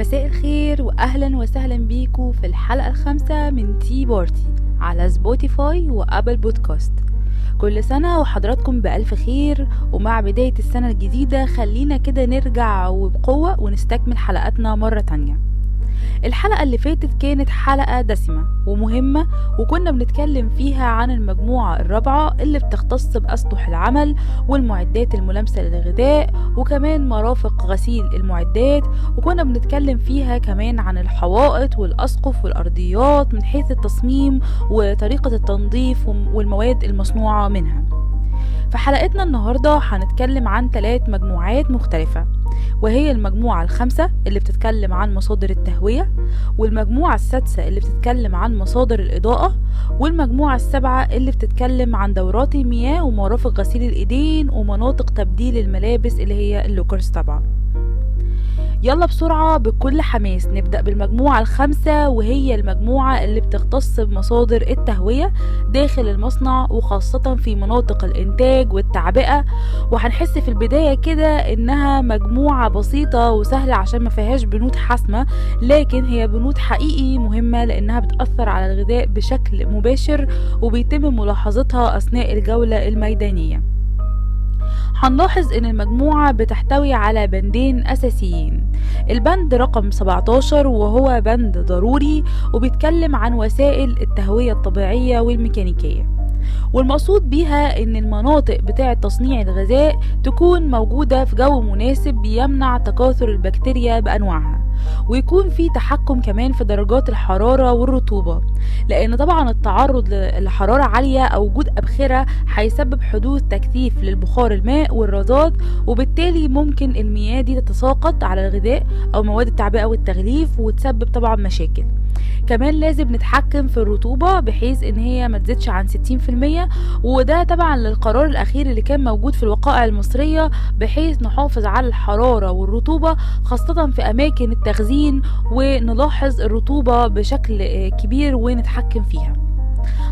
مساء الخير واهلا وسهلا بيكم في الحلقة الخامسة من Tea Party على Spotify و Apple Podcast. كل سنة وحضراتكم بألف خير ومع بداية السنة الجديدة خلينا كده نرجع وبقوة ونستكمل حلقاتنا مرة تانية. الحلقة اللي فاتت كانت حلقة دسمة ومهمة وكنا بنتكلم فيها عن المجموعة الرابعة اللي بتختص بأسطح العمل والمعدات الملامسة للغذاء وكمان مرافق غسيل المعدات وكنا بنتكلم فيها كمان عن الحوائط والأسقف والأرضيات من حيث التصميم وطريقة التنظيف والمواد المصنوعة منها. في حلقتنا النهاردة هنتكلم عن ثلاث مجموعات مختلفة وهي المجموعة الخامسة اللي بتتكلم عن مصادر التهوية والمجموعة السادسة اللي بتتكلم عن مصادر الإضاءة والمجموعة السابعة اللي بتتكلم عن دورات المياه ومرافق غسيل الإيدين ومناطق تبديل الملابس اللي هي اللوكرز طبعا. يلا بسرعة بكل حماس. نبدأ بالمجموعة الخامسة وهي المجموعة اللي بتختص بمصادر التهوية داخل المصنع وخاصة في مناطق الإنتاج والتعبئة. وهنحس في البداية كده إنها مجموعة بسيطة وسهلة عشان ما فيهاش بنود حاسمة لكن هي بنود حقيقي مهمة لأنها بتأثر على الغذاء بشكل مباشر وبيتم ملاحظتها أثناء الجولة الميدانية. هنلاحظ إن المجموعة بتحتوي على بندين أساسيين. البند رقم 17 وهو بند ضروري وبيتكلم عن وسائل التهوية الطبيعية والميكانيكية. والمقصود بيها إن المناطق بتاعة تصنيع الغذاء تكون موجودة في جو مناسب بيمنع تكاثر البكتيريا بأنواعها. ويكون في تحكم كمان في درجات الحرارة والرطوبة. لأن طبعا التعرض لحرارة عالية أو وجود أبخرة هيسبب حدوث تكثيف للبخار الماء والرذاذ وبالتالي ممكن المياه دي تتساقط على الغذاء أو مواد التعبئة والتغليف وتسبب طبعا مشاكل. كمان لازم نتحكم في الرطوبة بحيث إن هي ما تزيدش عن 60% وده طبعا للقرار الأخير اللي كان موجود في الوقائع المصرية بحيث نحافظ على الحرارة والرطوبة خاصة في أماكن التخزين ونلاحظ الرطوبة بشكل كبير ونتحكم فيها.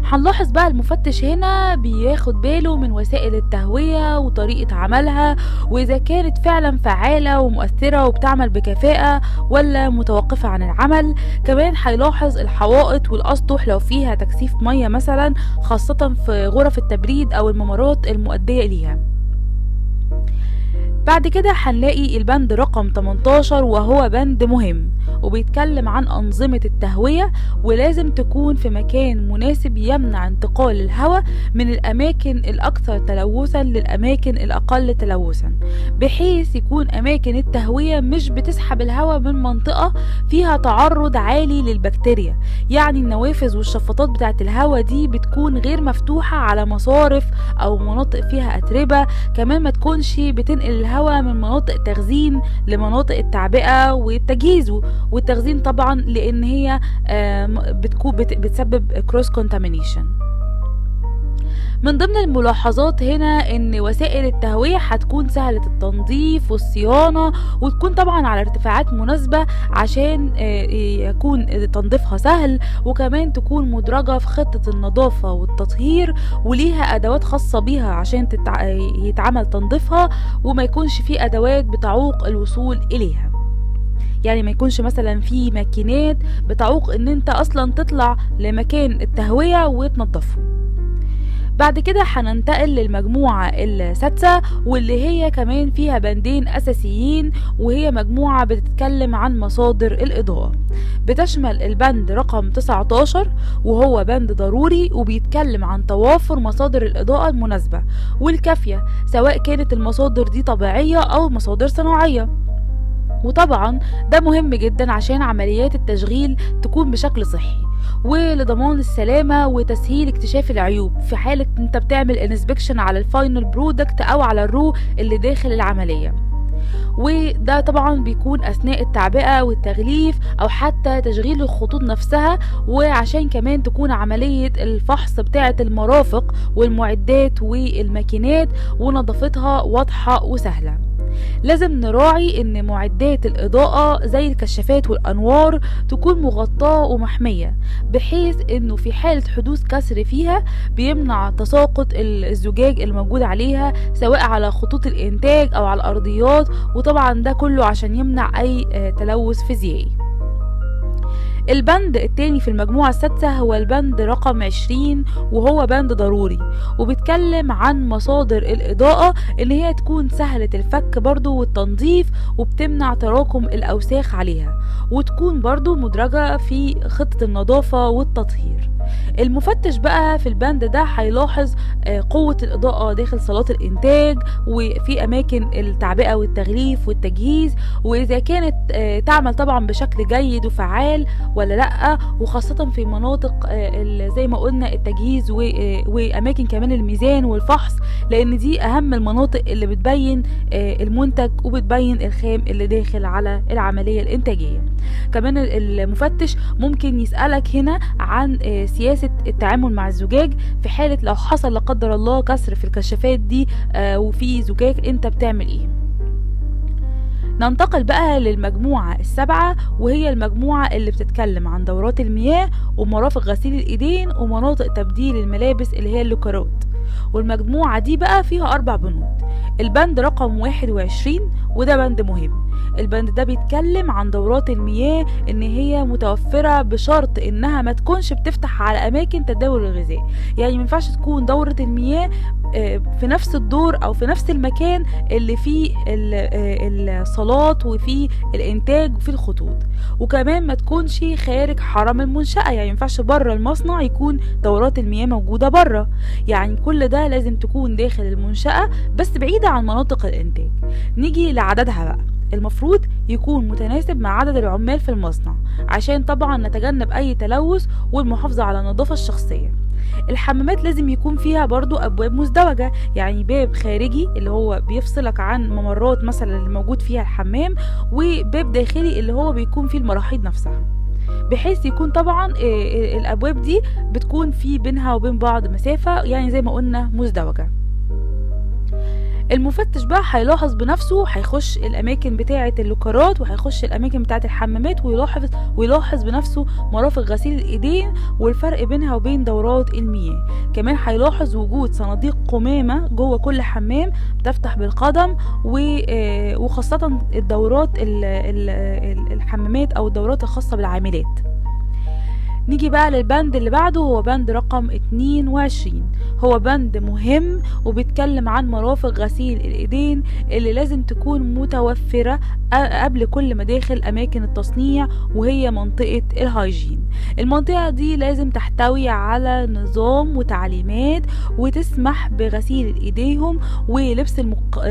هنلاحظ بقى المفتش هنا بياخد باله من وسائل التهوية وطريقة عملها وإذا كانت فعلا فعالة ومؤثرة وبتعمل بكفاءة ولا متوقفة عن العمل كمان هيلاحظ الحوائط والأسطح لو فيها تكثيف مية مثلا خاصة في غرف التبريد أو الممرات المؤدية ليها بعد كده هنلاقي البند رقم 18 وهو بند مهم وبيتكلم عن أنظمة التهوية ولازم تكون في مكان مناسب يمنع انتقال الهواء من الأماكن الأكثر تلوثا للأماكن الأقل تلوثا بحيث يكون أماكن التهوية مش بتسحب الهواء من منطقة فيها تعرض عالي للبكتيريا. يعني النوافذ والشفاطات بتاعت الهواء دي بتكون غير مفتوحة على مصارف أو مناطق فيها أتربة كمان ما تكونش بتنقل الهواء من مناطق التخزين لمناطق التعبئة والتجهيز. والتخزين طبعا لأن هي بتكون بتسبب كروس كونتامينيشن من ضمن الملاحظات هنا إن وسائل التهوية هتكون سهلة التنظيف والصيانة وتكون طبعا على ارتفاعات مناسبة عشان يكون تنظيفها سهل وكمان تكون مدرجة في خطة النظافة والتطهير وليها أدوات خاصة بيها عشان. يتعمل تنظيفها وما يكونش في أدوات بتعوق الوصول إليها يعني ما يكونش مثلا في ماكينات بتعوق إن أنت أصلا تطلع لمكان التهوية وتنظفه بعد كده هننتقل للمجموعة السادسة واللي هي كمان فيها بندين أساسيين وهي مجموعة بتتكلم عن مصادر الإضاءة. بتشمل البند رقم 19 وهو بند ضروري وبيتكلم عن توافر مصادر الإضاءة المناسبة والكافية سواء كانت المصادر دي طبيعية أو مصادر صناعية. وطبعا ده مهم جدا عشان عمليات التشغيل تكون بشكل صحي. ولضمان السلامة وتسهيل اكتشاف العيوب. في حالة انت بتعمل inspection على ال final product أو على ال raw اللي داخل العملية. وده طبعا بيكون أثناء التعبئة والتغليف أو حتى تشغيل الخطوط نفسها. وعشان كمان تكون عملية الفحص بتاعة المرافق والمعدات والماكينات ونظافتها واضحة وسهلة. لازم نراعي إن معدات الإضاءة زي الكشافات والأنوار تكون مغطاة ومحمية بحيث إنه في حالة حدوث كسر فيها بيمنع تساقط الزجاج الموجود عليها سواء على خطوط الإنتاج أو على الأرضيات وطبعا ده كله عشان يمنع أي تلوث فيزيائي. البند التاني في المجموعة السادسة هو البند رقم عشرين وهو بند ضروري. وبيتكلم عن مصادر الإضاءة إن هي تكون سهلة الفك برضو والتنظيف وبتمنع تراكم الأوساخ عليها. وتكون برضو مدرجة في خطة النظافة والتطهير. المفتش بقى في البند ده هيلاحظ قوة الإضاءة داخل صالات الإنتاج وفي أماكن التعبئة والتغليف والتجهيز وإذا كانت تعمل طبعا بشكل جيد وفعال ولا لأ. وخاصة في مناطق زي ما قلنا التجهيز وأماكن كمان الميزان والفحص لأن دي أهم المناطق اللي بتبين المنتج وبتبين الخام اللي داخل على العملية الإنتاجية. كمان المفتش ممكن يسألك هنا عن سياسة التعامل مع الزجاج في حالة لو حصل لا قدر الله كسر في الكشافات دي وفي زجاج انت بتعمل إيه؟ ننتقل بقى للمجموعة السابعة وهي المجموعة اللي بتتكلم عن دورات المياه ومرافق غسيل الإيدين ومناطق تبديل الملابس اللي هي اللوكرات. والمجموعة دي بقى فيها أربع بنود. البند رقم واحد وعشرين وده بند مهم. البند ده بيتكلم عن دورات المياه إن هي متوفرة بشرط إنها ما تكونش بتفتح على أماكن تداول الغذاء. يعني ما ينفعش تكون دورة المياه في نفس الدور أو في نفس المكان اللي فيه الصالات وفيه الإنتاج وفيه الخطوط. وكمان ما تكونش خارج حرم المنشأة. يعني ما ينفعش بره المصنع يكون دورات المياه موجودة بره. يعني كل ده لازم تكون داخل المنشأة بس بعيدة عن مناطق الإنتاج. نيجي لعددها بقى. المفروض يكون متناسب مع عدد العمال في المصنع عشان طبعا نتجنب أي تلوث والمحافظة على النظافة الشخصية. الحمامات لازم يكون فيها برضو أبواب مزدوجة يعني باب خارجي اللي هو بيفصلك عن ممرات مثلا اللي موجود فيها الحمام وباب داخلي اللي هو بيكون فيه المراحيض نفسها. بحيث يكون طبعا الأبواب دي بتكون في بينها وبين بعض مسافة يعني زي ما قلنا مزدوجة. المفتش بقى هيلاحظ بنفسه هيخش الأماكن بتاعة اللوكرات وهيخش الأماكن بتاعة الحمامات ويلاحظ ويلاحظ بنفسه مرافق غسيل الإيدين والفرق بينها وبين دورات المياه. كمان هيلاحظ وجود صناديق قمامة جوه كل حمام بتفتح بالقدم وخاصة الدورات الحمامات أو الدورات الخاصة بالعاملات. نيجي بقى للبند اللي بعده هو بند رقم 22 هو بند مهم وبيتكلم عن مرافق غسيل الإيدين اللي لازم تكون متوفرة قبل كل مداخل أماكن التصنيع وهي منطقة ال hygiene. المنطقة دي لازم تحتوي على نظام وتعليمات وتسمح بغسيل إيديهم ولبس المق...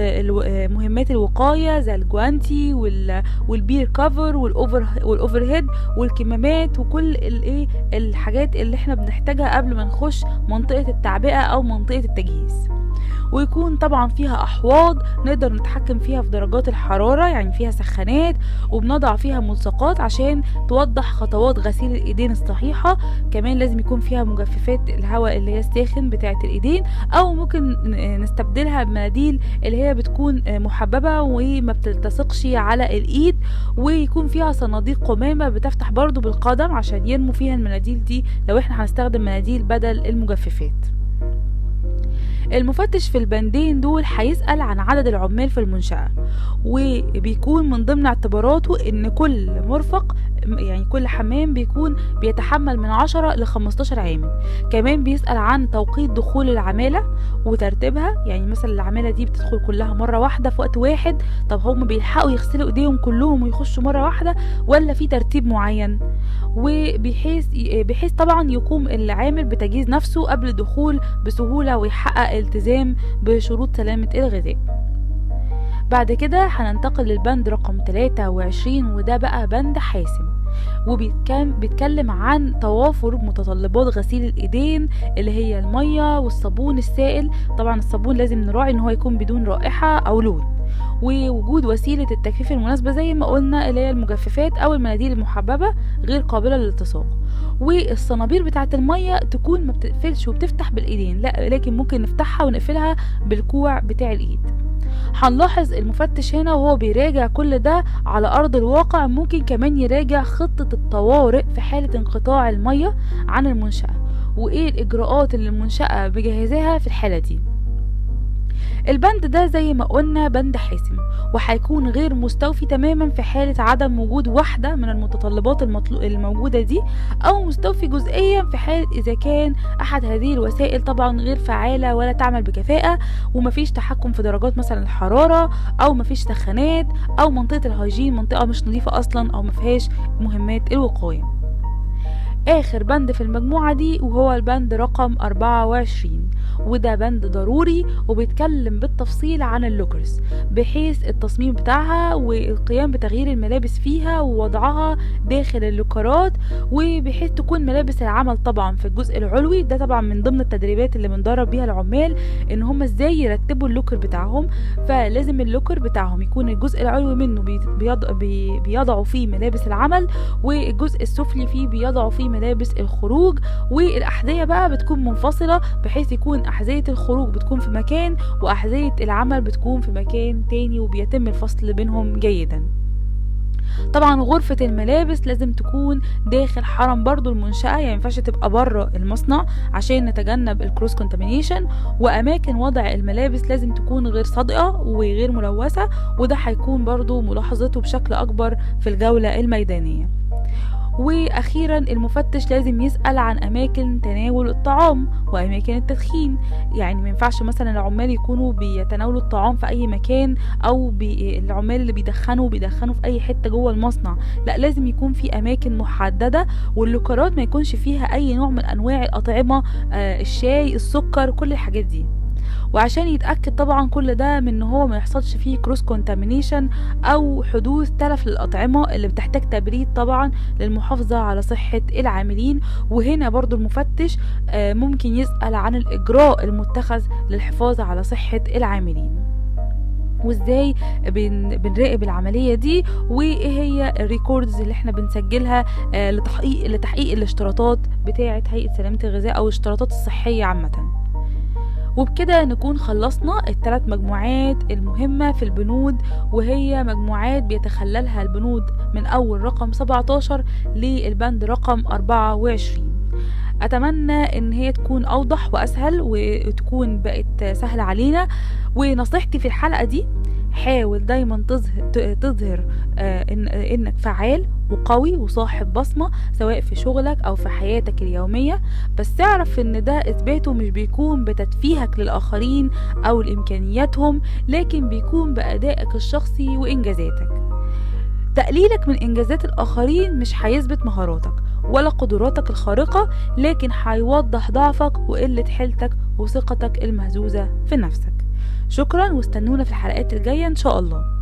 مهمات الوقاية زي الجوانتي وال... وال beard cover وال over وال overhead والكمامات وكل الايه الحاجات اللي إحنا بنحتاجها قبل ما نخش منطقة التعبئة أو منطقة التجهيز. ويكون طبعا فيها أحواض نقدر نتحكم فيها في درجات الحرارة يعني فيها سخانات وبنضع فيها ملصقات عشان توضح خطوات غسيل الإيدين الصحيحة. كمان لازم يكون فيها مجففات الهواء اللي هي الساخن بتاعة الإيدين أو ممكن نستبدلها بمناديل اللي هي بتكون محببة وما بتلتصقش على الإيد. ويكون فيها صناديق قمامة بتفتح برضو بالقدم عشان يرموا فيها المناديل دي. لو إحنا هنستخدم مناديل بدل المجففات. المفتش في البندين دول هيسأل عن عدد العمال في المنشأة وبيكون من ضمن اعتباراته إن كل مرفق يعني كل حمام بيكون بيتحمل من عشرة لخمستاشر عامل. كمان بيسأل عن توقيت دخول العمالة وترتيبها. يعني مثلا العمالة دي بتدخل كلها مرة واحدة في وقت واحد. طب هم بيلحقوا يغسلوا إيديهم كلهم ويخشوا مرة واحدة ولا في ترتيب معين؟ وبحيث بحيث طبعا يقوم العامل بتجهيز نفسه قبل الدخول بسهولة ويحقق التزام بشروط سلامة الغذاء. بعد كده هننتقل للبند رقم 23 وده بقى بند حاسم وبيتكلم عن توافر متطلبات غسيل الإيدين اللي هي المية والصابون السائل. طبعا الصابون لازم نراعي إن هو يكون بدون رائحة أو لون. ووجود وسيلة التجفيف المناسبة زي ما قلنا اللي هي المجففات أو المناديل المحببة غير قابلة للالتصاق. والصنابير بتاعة المية تكون ما بتقفلش وبتفتح بالإيدين لا لكن ممكن نفتحها ونقفلها بالكوع بتاع الإيد. هنلاحظ المفتش هنا وهو بيراجع كل ده على أرض الواقع. ممكن كمان يراجع خطة الطوارئ في حالة انقطاع المية عن المنشأة وإيه الإجراءات اللي المنشأة مجهزاها في الحالة دي. البند ده زي ما قلنا بند حاسم وهيكون غير مستوفي تماما في حالة عدم وجود واحدة من المتطلبات المطلو... الموجودة دي أو مستوفي جزئيا في حالة إذا كان أحد هذه الوسائل طبعا غير فعالة ولا تعمل بكفاءة ومفيش تحكم في درجات مثلا الحرارة أو مفيش سخانات أو منطقة الهيجين منطقة مش نظيفة أصلا أو مفيهاش مهمات الوقاية. آخر بند في المجموعة دي وهو البند رقم 24 وده بند ضروري وبيتكلم بالتفصيل عن ال lockers بحيث التصميم بتاعها والقيام بتغيير الملابس فيها ووضعها داخل اللوكرات وبحيث تكون ملابس العمل طبعا في الجزء العلوي. ده طبعا من ضمن التدريبات اللي بندرب بيها العمال إن هم إزاي يرتبوا ال locker بتاعهم. فلازم ال locker بتاعهم يكون الجزء العلوي منه بيض... بي... بيضعوا فيه ملابس العمل والجزء السفلي فيه بيضعوا فيه ملابس الخروج والأحذية بقى بتكون منفصلة بحيث يكون أحذية الخروج بتكون في مكان وأحذية العمل بتكون في مكان تاني وبيتم الفصل بينهم جيدا. طبعا غرفة الملابس لازم تكون داخل حرم برضو المنشأة يعني ينفعش تبقى بره المصنع عشان نتجنب الكروس كونتامينيشن وأماكن وضع الملابس لازم تكون غير صادقة وغير ملوثة وده هيكون برضو ملاحظته بشكل أكبر في الجولة الميدانية. وأخيرا المفتش لازم يسأل عن أماكن تناول الطعام وأماكن التدخين. يعني ما ينفعش مثلا العمال يكونوا بيتناولوا الطعام في أي مكان أو بي العمال اللي بيدخنوا بيدخنوا في أي حتة جوه المصنع. لا لازم يكون في أماكن محددة واللوكرات ما يكونش فيها أي نوع من أنواع الأطعمة آه الشاي السكر كل الحاجات دي. وعشان يتأكد طبعا كل ده من إن هو ما يحصلش فيه cross contamination أو حدوث تلف للأطعمة اللي بتحتاج تبريد طبعا للمحافظة على صحة العاملين. وهنا برضو المفتش ممكن يسأل عن الإجراء المتخذ للحفاظ على صحة العاملين. وإزاي بن بنراقب العملية دي؟ وإيه هي الريكوردز اللي إحنا بنسجلها آه لتحقيق لتحقيق الاشتراطات بتاعة هيئة سلامة الغذاء أو الاشتراطات الصحية عامة؟ وبكده نكون خلصنا الثلاث مجموعات المهمة في البنود وهي مجموعات بيتخللها البنود من أول رقم 17 للبند رقم 24 أتمنى إن هي تكون أوضح وأسهل وتكون بقت سهلة علينا. ونصيحتي في الحلقة دي حاول دايما تظهر تظهر آه إن إنك فعال وقوي وصاحب بصمة سواء في شغلك أو في حياتك اليومية. بس اعرف إن ده إثباته مش بيكون بتدفيهك للآخرين أو لإمكانياتهم لكن بيكون بأدائك الشخصي وإنجازاتك. تقليلك من إنجازات الآخرين مش هيثبت مهاراتك ولا قدراتك الخارقة لكن هيوضح ضعفك وقلة حيلتك وثقتك المهزوزة في نفسك. شكرا واستنونا في الحلقات الجاية إن شاء الله.